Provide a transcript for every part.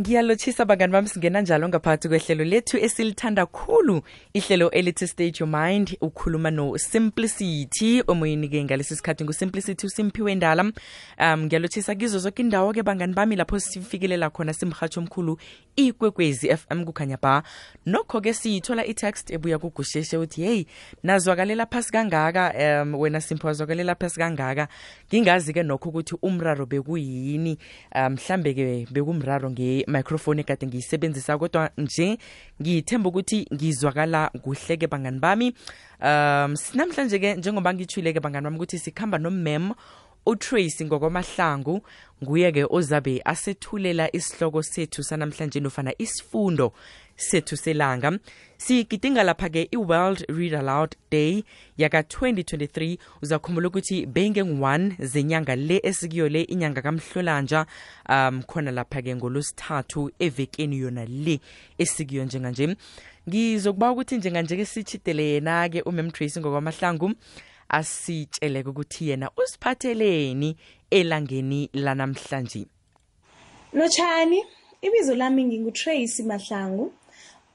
ngiyalotshisa bangani bami singena njalo ngaphakathi kwehlelo lethu esilithanda khulu ihlelo elithi stage your mind ukhuluma no-simplicity. Omoyeni-ke ngalesi sikhathi ngu-simplicity usimpiwe ndala. Um ngiyalotshisa kizo zonke indawo-ke bangani bami lapho sifikelela khona simhatsho omkhulu ikwekwezi fm kukhanya ba. Nokho-ke siyithola i-text ebuya kugusheshe uthi hheyi nazwakalela phasi kangaka um wena simpho wazwakalela phasi kangaka? Ngingazi-ke nokho ukuthi umraro bekuyini um mhlambe-ke bekumraro nge-microphone ekade ngiyisebenzisa kodwa nje ngithemba ukuthi ngizwakala kuhle-ke bangani bami. Um namhlanje-ke njengoba ngithule-ke bangani bami ukuthi sikhamba nomem utracy ngokwamahlangu nguye-ke ozabe asethulela isihloko sethu sanamhlanje nofana isifundo sethu selanga. Sigidinga lapha-ke i-world read aloud day yaka-2023 uzakhumbula ukuthi beyingengu-1 zenyanga le esikuyo le inyanga kamhlolanja um khona lapha-ke ngolosithathu evekeni yona le esikuyo njenganje. Ngizokuba ukuthi njenganje-ke sitshidele yena-ke umem tracy ngokwamahlangu asitsheleke ukuthi yena usiphatheleni elangeni lanamhlanje. Lotshani ibizo lami nginguTracy Mahlangu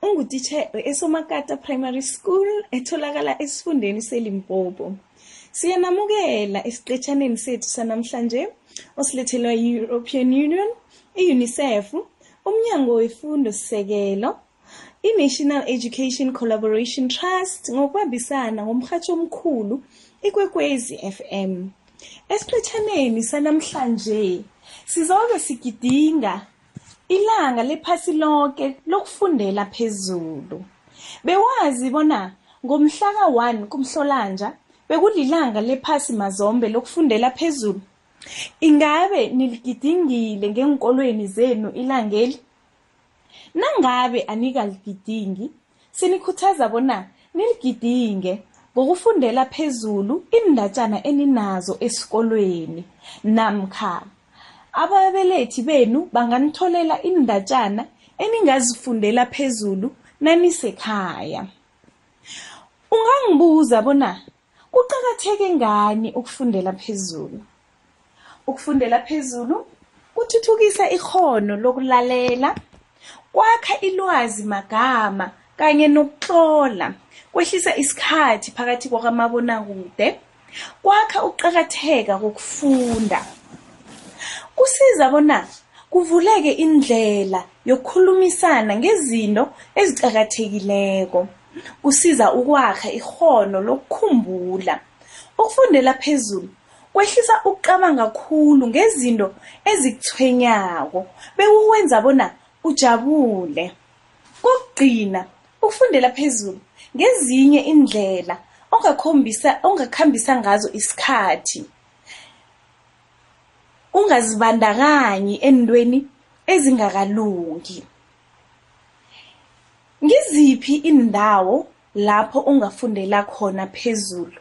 ungutitshe esomakata Primary School etholakala esifundeni seLimpopo. Siyanamukela esiqetshaneni sethu sanamhlanje osilethelwa yi-European Union i-UNICEF umnyango wefundo sisekelo i-National Education Collaboration Trust ngokubambisana ngomhatsho omkhulu ikwekwezi FM esiqetshaneni sanamhlanje sizobe sigidinga ilanga lephasi lonke lokufundela phezulu. Bewazi bona ngomhla ka-1 kumhlolanja bekulilanga lephasi mazombe lokufundela phezulu. Ingabe niligidingile ngenkolweni zenu ilangeli? Nangabe anikaligidingi sinikhuthaza bona niligidinge ngokufundela phezulu indatshana eninazo esikolweni. Namkha ababelethi benu banganitholela indatshana eningazifundela phezulu nanisekhaya. Ungangibuza bona kuqakatheke ngani ukufundela phezulu? Ukufundela phezulu kuthuthukisa ikhono lokulalela kwakha ilwazi magama kanye nokutlola kwehlisa isikhathi phakathi kwakamabonakude. Kwakha ukuqakatheka kokufunda. Kusiza bona kuvuleke indlela yokukhulumisana ngezinto ezicakathekileko kusiza ukwakha ikhono lokukhumbula. Ukufundela phezulu kwehlisa ukucabanga kakhulu ngezinto ezikuthwenyako. Bekukwenza bona ujabule. Kokugcina ukufundela phezulu ngezinye indlela ongakhombisa ongakhambisa ngazo isikhathi. Ungazibandakanyi endweni ezingakalungi. Ngiziphi indawo lapho ungafundela khona phezulu?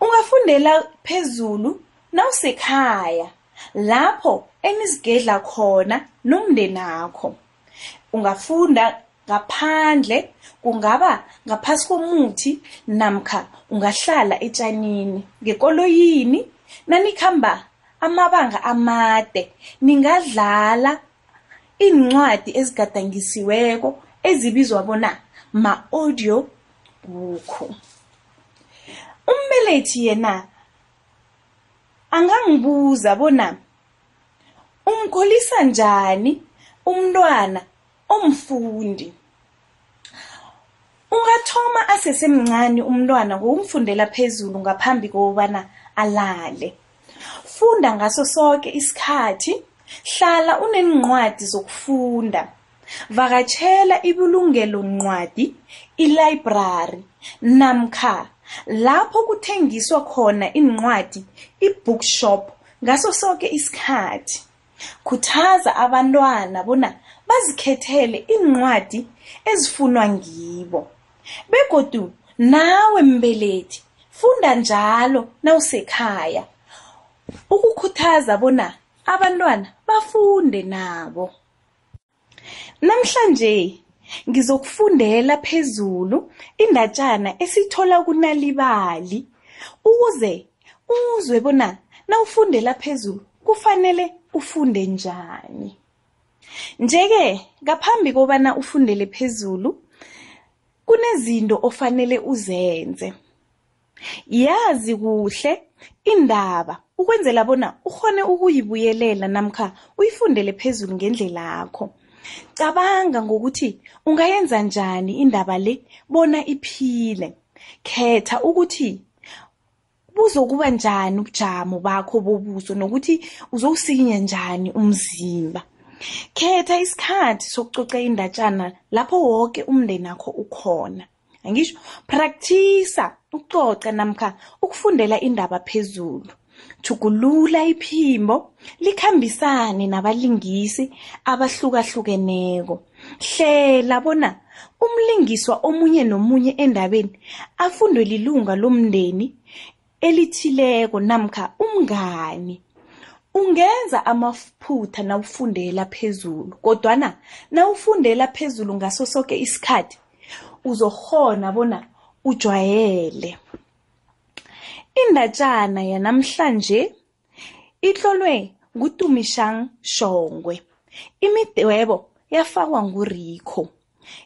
Ungafundela phezulu nawusekhaya. Lapho enizigedla khona nomndenakho. Ungafunda ngaphandle kungaba ngaphasi komuthi namkha ungahlala etshanini ngekoloyini. Nanikhamba amabanga amade ningadlala incwadi ezigadangisiweko ezibizwa bona ma-audio book. Umbelethi yena angangibuza bona umkholisa njani umntwana omfundi? Ungathoma asesemncane umntwana ngokumfundela phezulu ngaphambi kokubana alale. Funda ngaso sonke isikhathi hlala unencwadi zokufunda. Vakatshela ibulungelo ncwadi ilibrary namkha lapho kuthengiswa khona incwadi ibookshop ngaso sonke isikhathi. Khuthaza abantwana bona bazikhethele incwadi ezifunwa ngibo. Begodu nawe mbelethi funda njalo nawusekhaya. Ukukhuthaza bona abantwana bafunde nabo. Namhlanje ngizokufundela phezulu indatshana esithola kunalibali ukuze uzwe bona nawufundela phezulu kufanele ufunde njani Njeke ngaphambi kobana ufundele phezulu kunezinto ofanele uzenze. Yazi kuhle indaba ukwenzela bona ukhone ukuyibuyelela namkha uyifundele phezulu ngendlela yakho. Cabanga ngokuthi ungayenza njani indaba le bona iphile. Khetha ukuthi buzokuba njani ubujamo bakho bobuso nokuthi uzowusikinya njani umzimba. Khetha isikhathi sokucoca indatjana lapho woke umndeni wakho ukhona. Angisho practice ukucoca namkha ukufundela indaba phezulu. Tjhugulula iphimbo likhambisane nabalingisi abahlukahlukeneko. Hlela bona umlingiswa omunye nomunye endabeni afundwe lilunga lomndeni elithileko namkha umngani. Ungenza amaphutha nawufundela phezulu kodwana nawufundela phezulu ngaso soke isikhathi uzokghona bona ujwayele. Indatjana yanamhlanje itlolwe nguTumishang Shongwe. Imidwebo yafakwa nguRico.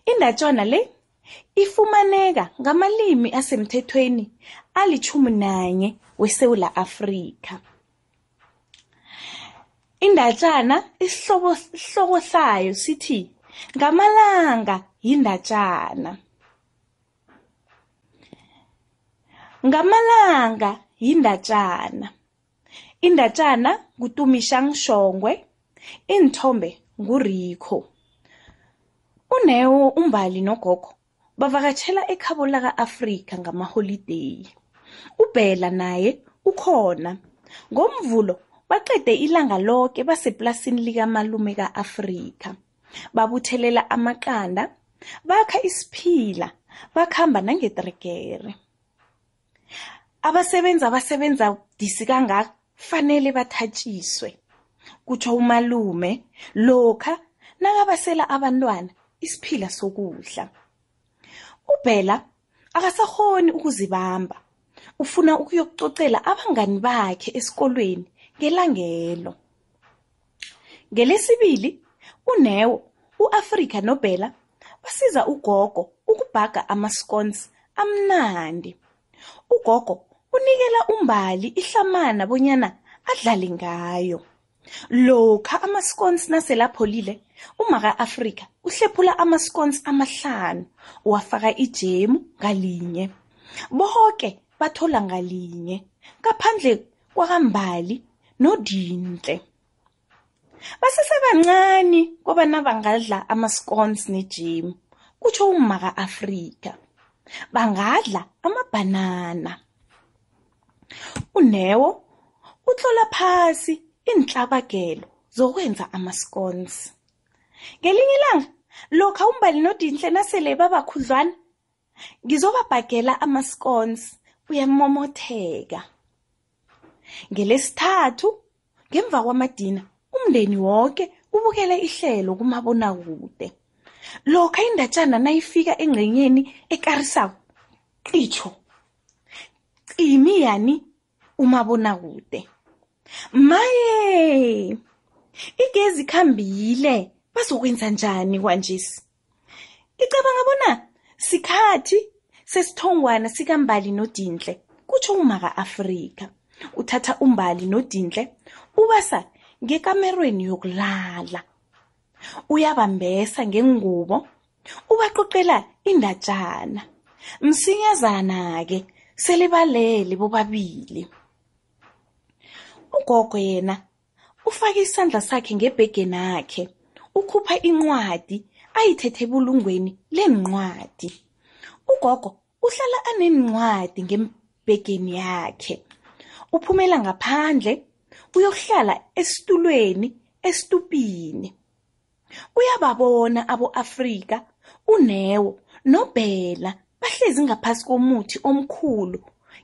Indatjana le ifumaneka ngamalimi asemthethweni alitjhumi nanye weSewula Afrika. Indatjana isihloko sayo sithi ngamalanga yindatjana. Ngamalanga yindatjana. Indatjana nguTumishang Shongwe. Iinthombe nguRico. uNeo uMbali noGogo bavakatjhela ekhabo laka-Afrika ngamaholideyi. uBhela naye ukhona. NgoMvulo baqede ilanga loke baseplasini likamalume ka-Afrika. Babuthelela amaqanda, bakha isiphila, bakhamba nangetregere. Abasebenzi abasebenza budisi kangaka fanele bathatjiswe, kutjho umalume lokha nakabasela abantwana isiphila sokudla. uBhela akasakghoni ukuzibamba. Ufuna ukuyokucocela abangani bakhe esikolweni ngelangelo. Ngelesibili, uNeo, u-Afrika noBhela basiza ugogo ukubhaga ama-scones amnandi. Ugogo unikela uMbali ihlamana bonyana adlale ngayo. Lokha ama-scones nasele apholile, umaka-Afrika uhlephula ama-scones amahlanu, uwafaka ijemu ngalinye. Boke bathola ngalinye, ngaphandle kwakaMbali noDintle. Basesebancani kobana bangadla ama-scones nejemu, kutjho umaka-Afrika. Bangadla amabhanana. uNeo utlola phasi iintlabagelo zokwenza ama-scones. Ngelinye ilanga, lokha uMbali noDintle nasele babakhudlwana, ngizobabhagela ama-scones, uyamomotheka. Ngelesithathu, ngemva kwamadina, umndeni woke ubukele ihlelo kumabonakude. Lokha indatjana nayifika engcenyeni ekarisako, qitjho, qimi yani umabonakude. Maye! Igezi ikhambile, bazokwenza njani kwanjesi? Ngicabanga bona sikhathi sesithongwana sikaMbali noDintle, kutjho umaka-Afrika. Uthatha uMbali noDintle ubasa ngekamerweni yokulala. Uyabambesa ngengubo, ubaqoqela indatjana. Msinyazana-ke sele balele bobabili. Ugogo yena ufake isandla sakhe ngebhegenakhe, ukhupha incwadi ayithethe ebulungweni leencwadi. Ugogo uhlala aneencwadi ngebhegeni yakhe. Uphumela ngaphandle uyokuhlala esitulweni esitupini. Uyababona abo-Afrika, uNeo noBhela bahlezi ngaphasi komuthi omkhulu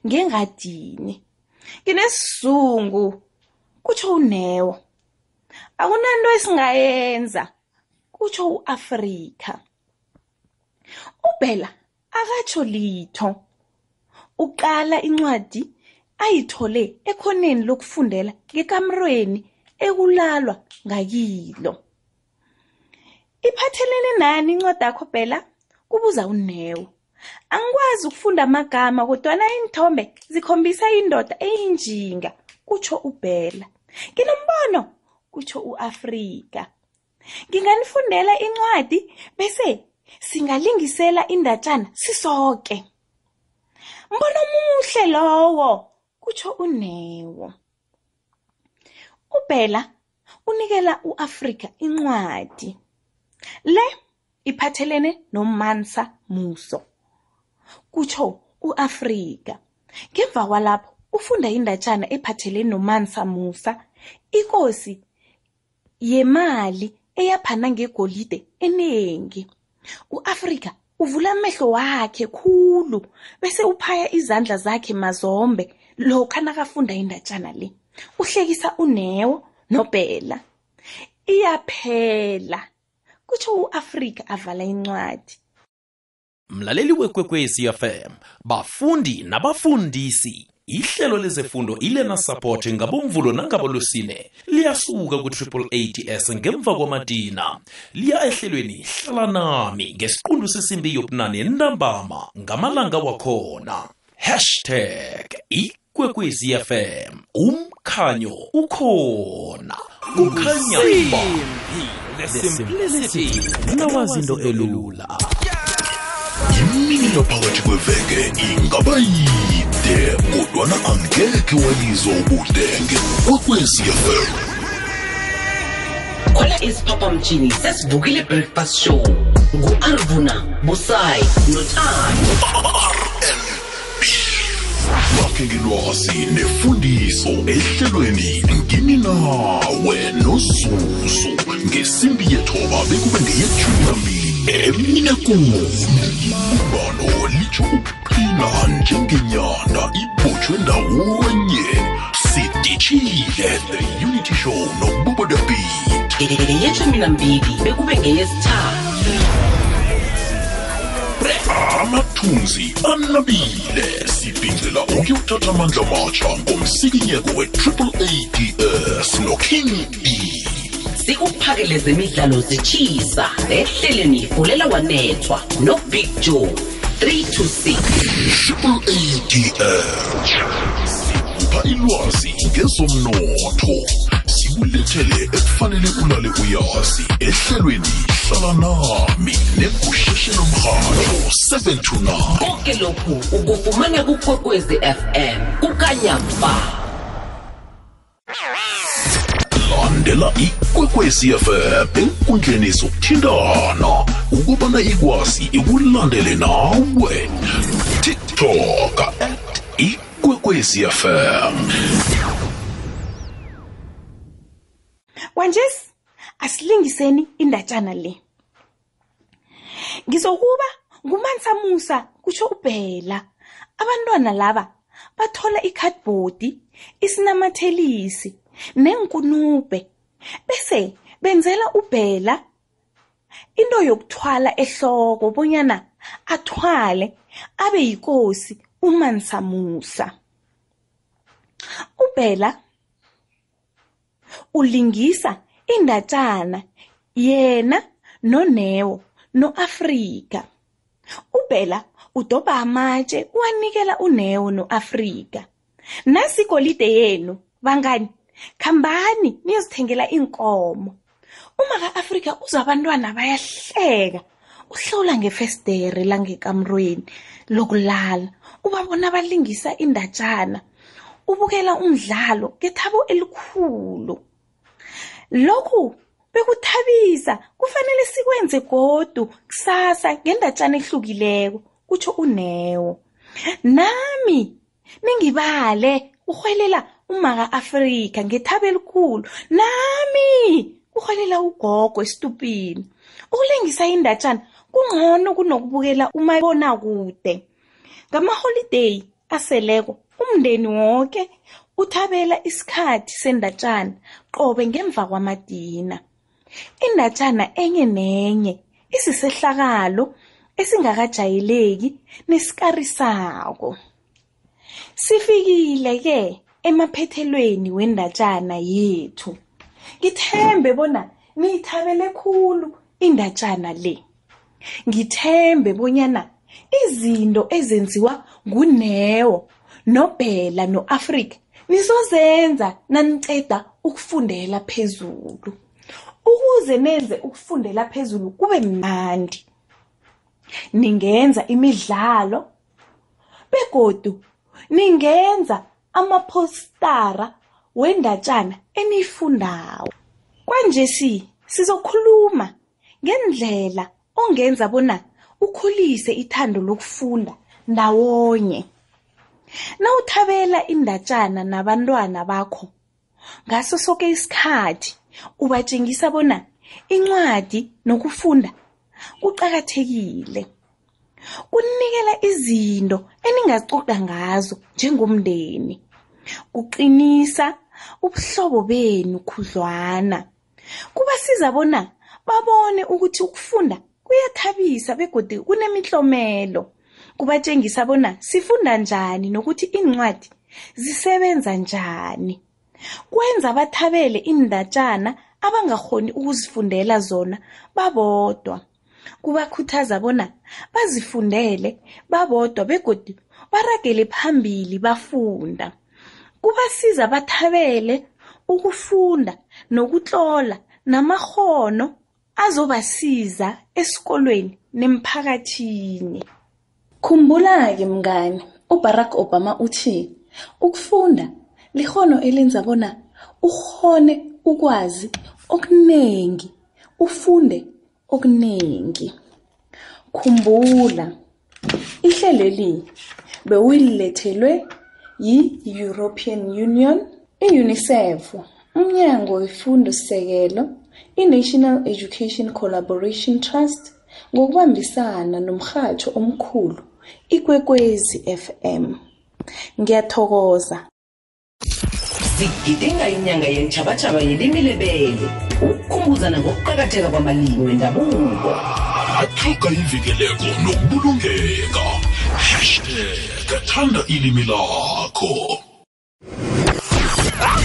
ngengadini. Nginesizungu, kutjho uNeo. Akunanto esingayenza, kutjho u-Afrika. uBhela akatjho litho. Uqala incwadi ayithole ekhoneni lokufundela ngekamerweni ekulalwa ngakilo. Iphathelene nani incwadi yakho phela kubuza unewo angikwazi ukufunda amagama kodwana iinthombe zikhombisa indoda eyinjinga kutsho ubhela nginombono kutsho u-afrika. Nginganifundela incwadi bese singalingisela indatshana sisoke. Mbono omuhle lowo kutsho unewo ubhela unikela u-afrika incwadi. Le iphathelene nomansa muso kutsho u-afrika. Ngemva kwalapho ufunda indatshana ephathelene nomansa musa ikosi yemali eyaphana ngegolide eningi u-afrika uvula amehlo wakhe khulu bese uphaya izandla zakhe mazombe lokha nakafunda indatshana le. Uhlekisa unewo nobhela. Iyaphela. Kutsho u-afrika avala incwadi. Mlaleli wekwekwezi fm bafundi nabafundisi ihlelo lezefundo ilena support ngabomvulo nangabolosine liyasuka ku-triple ATS ngemva kwamadina liya ehlelweni hlala nami ngesiqundu sesimbi yobunane entambama ngamalanga wakhona. Hashtag ikwekwezi fm umkhanyo ukhona. Kukhanya the simplicity. nawazinto elula. Imini yaphakathi kweveke ingaba yide kodwana angekhe walizwa ubudenge kwekwecfm khona isiphaphamtshini sesivukile breakfast show ngu-arvuna busayi notando bakhe ngelwazi nefundiso ehlelweni ngini nawe nozuzu ngesimbi yethoba bekube ngeyethumi nambili emine kune ibumbano litsho ukuqina njengenyanda ibotshwe ndawonye. Sidishile the unity show nobubo the beat ngeyeshumi nambili bekube ngeyesithathu. Amathunzi anabile. Sibhincela ukuyothatha amandla matsha ngomsikinyeko we-triple noking b. Sikuphakele zemidlalo zitshisa ehleleni ifulela wanethwa nobig joe 3 to 6 triple ads sikupha ilwazi ngezomnotho. Sikulethele ekufanele ulale uyazi ehlelweni hlala nami negusheshe lomrhatho 7 to 9 konke lokhu ukufumana kukwekwezi fm kukanyamba landela ikwekwezi fm enkundleni zokuthintana ukubana ikwazi ikulandele nawe. Tiktok at ikwekwezi fm kwanjesi asilingiseni indatshana le. Ngizokuba ngumansa musa kutsho ubhela. Abantwana laba bathola ikhadibhodi isinamathelisi nenkunube bese benzela ubhela into yokuthwala ehloko bonyana athwale abe yikosi umansa musa ubhela ulingisa indatshana yena nonewo no-afrika. Ubhela udobha amatshe uwanikela unewo no-afrika. Nasi igolide yenu bangani? Khambani niyozithengela iinkomo. Uma ka-afrika uza abantwana bayahleka uhlawula ngefestere langekamrweni lokulala ubabona balingisa indatshana ubukela umdlalo ngethabo elikhulu. Lokhu bekuthabisa kufanele sikwenze godu kusasa ngendatshana ehlukileko kutsho unewo nami ningibale urhwelela umaka afrika ngethabo elikhulu. Nami urhwelela ugogo esitupini. Ukulengisa indatshana kungcono kunokubukela umabonakude. Ngamaholideyi aseleko umndeni wonke uthabela isikhathi sendatshana qobe ngemva kwamadina. Indatshana enye nenye isisehlakalo esingakajayeleki nesikarisako sifikile ke emaphethelweni wendatshana yethu. Ngithembe bona niyithabele khulu indatshana le. Ngithembe bonyana izinto ezenziwa nguNeo noBhela noAfrika nizozenza naniceda ukufundela phezulu. Ukuze nenze ukufundela phezulu kube mnandi. Ningenza imidlalo begodu ningenza amapostara wendatshana eniyifundawo kwanje si sizokhuluma ngendlela ongenza bona ukhulise ithando lokufunda ndawonye. Nawuthabela indatshana nabantwana bakho ngaso soke isikhathi ubatshengisa bona incwadi nokufunda kuqakathekile. Kunikela izinto eningacoca ngazo njengomndeni kuqinisa ubuhlobo benu khudlwana kubasiza bona babone ukuthi ukufunda kuyathabisa begodi kunemitlomelo. Kubatshengisa bona sifunda njani nokuthi iincwadi zisebenza njani. Kwenza bathabele iindatshana abangakhoni ukuzifundela zona babodwa. Kubakhuthaza bona bazifundele babodwa begodi baragele phambili bafunda. Kubasiza bathabele ukufunda nokutlola namakghono azobasiza esikolweni nemphakathini. Khumbula-ke mngani ubarack obama uthi ukufunda likhono elenza bona ukhone ukwazi okuningi ufunde okuningi khumbula ihleleli bewulilethelwe yi-european union i-unicef umnyango wefundo sekelo i-national education collaboration trust ngokubambisana nomrhatjho omkhulu ikwekwezi fm ngiyathokoza. Sigidinga inyanga yentshabatshaba yelimi lebele. Ukukhumbuzana ngokuqakatheka kwamalimi wendabuko. Athuka ivikeleko nokubulungeka. Hashtag thanda ilimi lakho.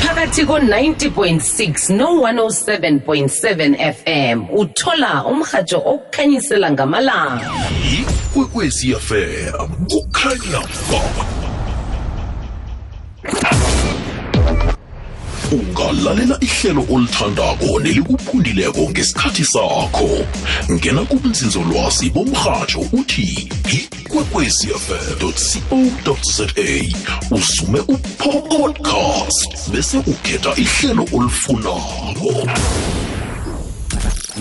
Phakathi ko-90.6 no-107.7 fm uthola umhajo okukhanyisela ngamalanga. Ikwekwezi fm kukhanya ba ungalalela ihlelo olithandako nelikuphundileko ngesikhathi sakho. Ngena kubunzinzolwazi bomrhatsho uthi ikwekwecfm co za usume upodcast bese ukhetha ihlelo olifunako.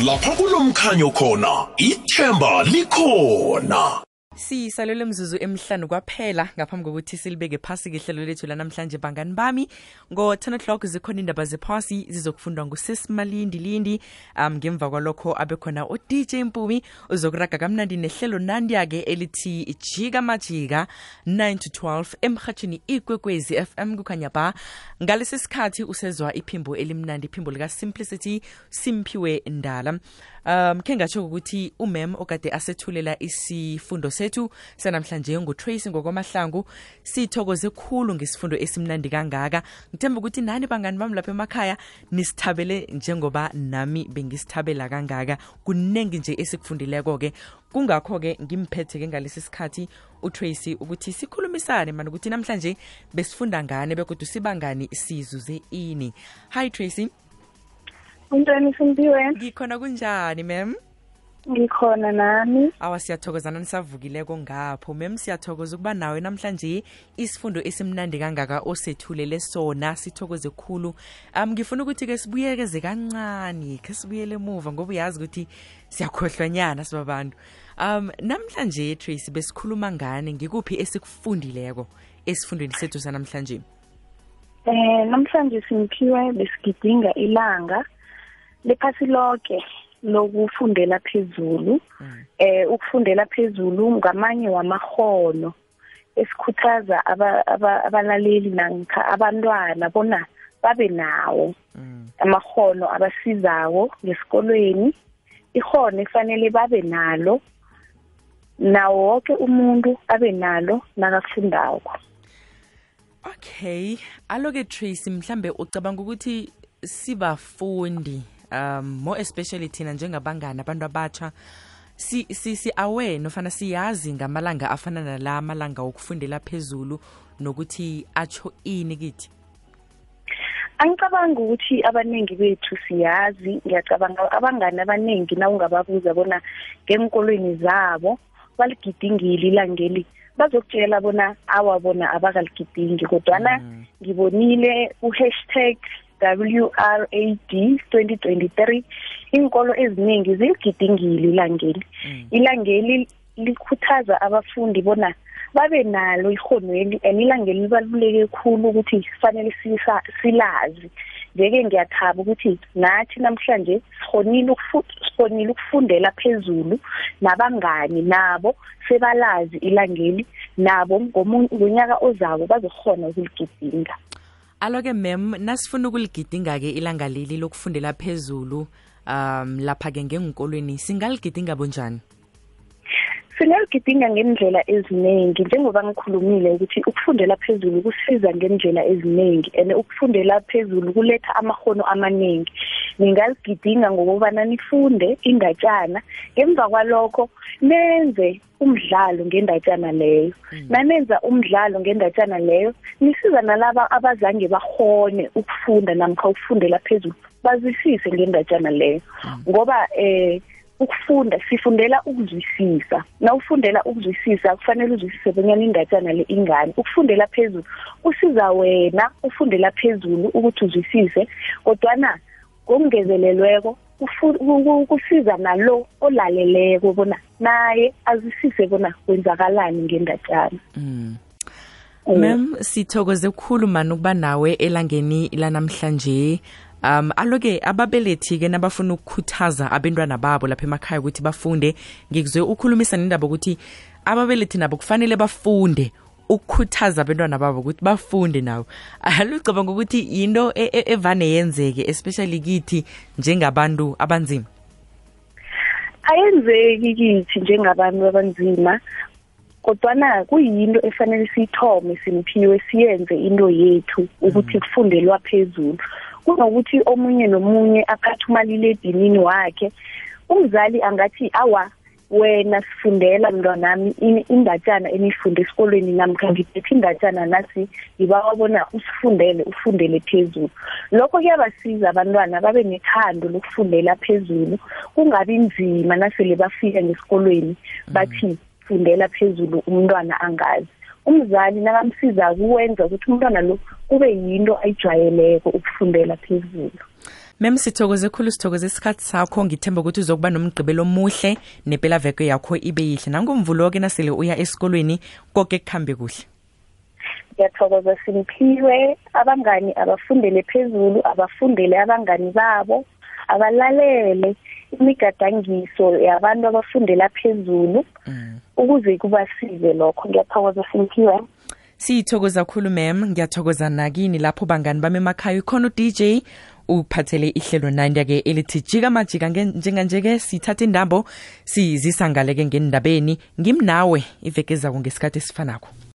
Lapha kulomkhanyo khona ithemba likhona. Sisalele mzuzu emhlanu kwaphela ngaphambi kokuthi silibeke phasi kehlelo lethu lanamhlanje bangani bami. Ngo-10 o'clock zikhona indaba zephasi zizokufundwa ngusesimalindi lindi. Um ngemva kwalokho abekhona udj mpumi uzokuraga kamnandi nehlelo nandiyake elithi jika majika 9 to 12 emhatshini ikwekwezi fm kukhanya ba. Ngalesi sikhathi usezwa iphimbo elimnandi iphimbo lika-simplicity simphiwe ndala um khe ngatsho ukuthi umem okade asethulela isifundo sethu sanamhlanje ngutracy ngokwamahlangu sithokoze khulu ngesifundo esimnandi kangaka. Ngithemba ukuthi nani bangani bami lapha emakhaya nisithabele njengoba nami bengisithabela kangaka. Kuningi nje esikufundileko-ke. Kungakho-ke ngimphethe-ke ngalesi sikhathi utracy ukuthi sikhulumisane mani ukuthi namhlanje besifunda ngani bekodwa sibangani sizuze ini. Hi tracy. Kuntoni Simpiwe? ngikhona kunjani mem Ngikhona nami. awa siyathokozana nisavukileko ngapho. Mem siyathokoza ukuba nawe namhlanje isifundo esimnandi kangaka osethulele sona sithokoze khulu. Um ngifuna ukuthi-ke sibuyekeze kancane khe sibuyele emuva ngoba uyazi ukuthi siyakhohlwanyana sibabantu. Um namhlanje tracy besikhuluma ngani? Ngikuphi esikufundileko esifundweni sethu sanamhlanje? Eh namhlanje simphiwe besigidinga ilanga lephasi lonke lokufundela phezulu. Eh ukufundela phezulu ngamanye wamahono esikhuthaza aba- aba- abalaleli namkha abantwana bona babe nawo amahono abasizawo ngesikolweni ihono efanele babe nalo nawo wonke umuntu abe nalo nakafundako okay aloke tracy mhlambe ucabanga ukuthi sibafundi um more especially thina njengabangani abantu abatsha si si si aware nofana siyazi ngamalanga afana nala malanga okufundela phezulu nokuthi atsho ini kithi. Angicabanga ukuthi abaningi bethu siyazi ngiyacabanga abangani abaningi na ungababuza bona ngenkolweni zabo baligidingile ilangeli bazokutshela bona awabona abakaligidingi kodwana ngibonile u-hashtag WRAD 2023 inkolo eziningi ziligidingile ilangeli. Ilangeli likhuthaza abafundi bona babe nalo ihonweli and ilangeli libaluleke khulu ukuthi kufanele sisa- silazi. Njeke ngiyathaba ukuthi nathi namhlanje sikhonile ukufu- sikhonile ukufundela phezulu nabangani nabo sebalazi ilangeli nabo ngomu- ngonyaka ozabo bazokhona ukuligidinga. Alo-ke mem nasifuna ukuligidinga-ke ilanga leli lokufundela phezulu um lapha-ke ngenkolweni. Singaligidinga bunjani singaligidinga ngendlela eziningi njengoba ngikhulumile ukuthi ukufundela phezulu kusiza ngendlela eziningi and ukufundela phezulu kuletha amahono amaningi ningaligidinga ngokubana nifunde indatshana ngemva kwalokho nenze umdlalo ngendatshana leyo. Nanenza umdlalo ngendatshana leyo nisiza nalaba abazange bahone ukufunda namkha ukufundela phezulu bazwisise ngendatshana leyo. Ngoba eh ukufunda sifundela ukuzwisisa na ufundela ukuzwisisa kufanele uzwisise bonyana indatshana le ingane ukufundela phezulu kusiza wena ufundela phezulu ukuthi uzwisise kodwana ngokungezelelweko kusiza nalo olaleleko bona naye azwisise bona kwenzakalani ngendatshana mm. Mm. mem sithokoze kukhulu mani ukuba nawe elangeni lanamhlanje um aloke ababelethi-ke nabafuna ukukhuthaza abentwana babo lapha emakhaya ukuthi bafunde ngikuzwe ukhulumisa nendaba ukuthi ababelethi nabo kufanele bafunde ukukhuthaza abantwana babo ukuthi bafunde nabo alucabanga ukuthi yinto e- e- evane yenzeke especially kithi njengabantu abanzima. Ayenzeki kithi njengabantu abanzima kodwana kuyinto efanele siyithome simphiwe siyenze into yethu ukuthi kufundelwa phezulu kunokuthi omunye nomunye aphathe umaliledinini wakhe. Umzali angathi awa wena sifundela mntwanami in- indatshana enifunde esikolweni namkha ngiphethe indatshana nasi ngibawa bona usifundele ufundele phezulu. Lokho kuyabasiza abantwana babe nethando lokufundela phezulu. Kungabi nzima nasele bafika ngesikolweni bathi fundela phezulu umntwana angazi. Umzali nakamsiza kuwenza ukuthi umntwana lo kube yinto ayijwayeleko ukufundela phezulu. Mem sithokoze khulu sithokoze isikhathi sakho. Ngithemba ukuthi uzokuba nomgqibelo omuhle nepelaveke yakho ibe yihle. Nangomvulo-ke nasele uya esikolweni koke kuhambe kuhle. Ngiyathokoza simphiwe abangani abafundele phezulu abafundele abangani babo abalalele. Imigadangiso yabantu abafundela phezulu ukuze kubasize lokho. Ngiyathokoza simphiwe siyithokoza khulu mem ngiyathokoza nakini lapho bangani bami emakhaya. Ikhona u-dj uphathele ihlelo nandya-ke elithi jika majika. Nge- njenganje-ke sithatha indambo sizisa ngale-ke ngendabeni. Ngimnawe iveke zako ngesikhathi esifanako.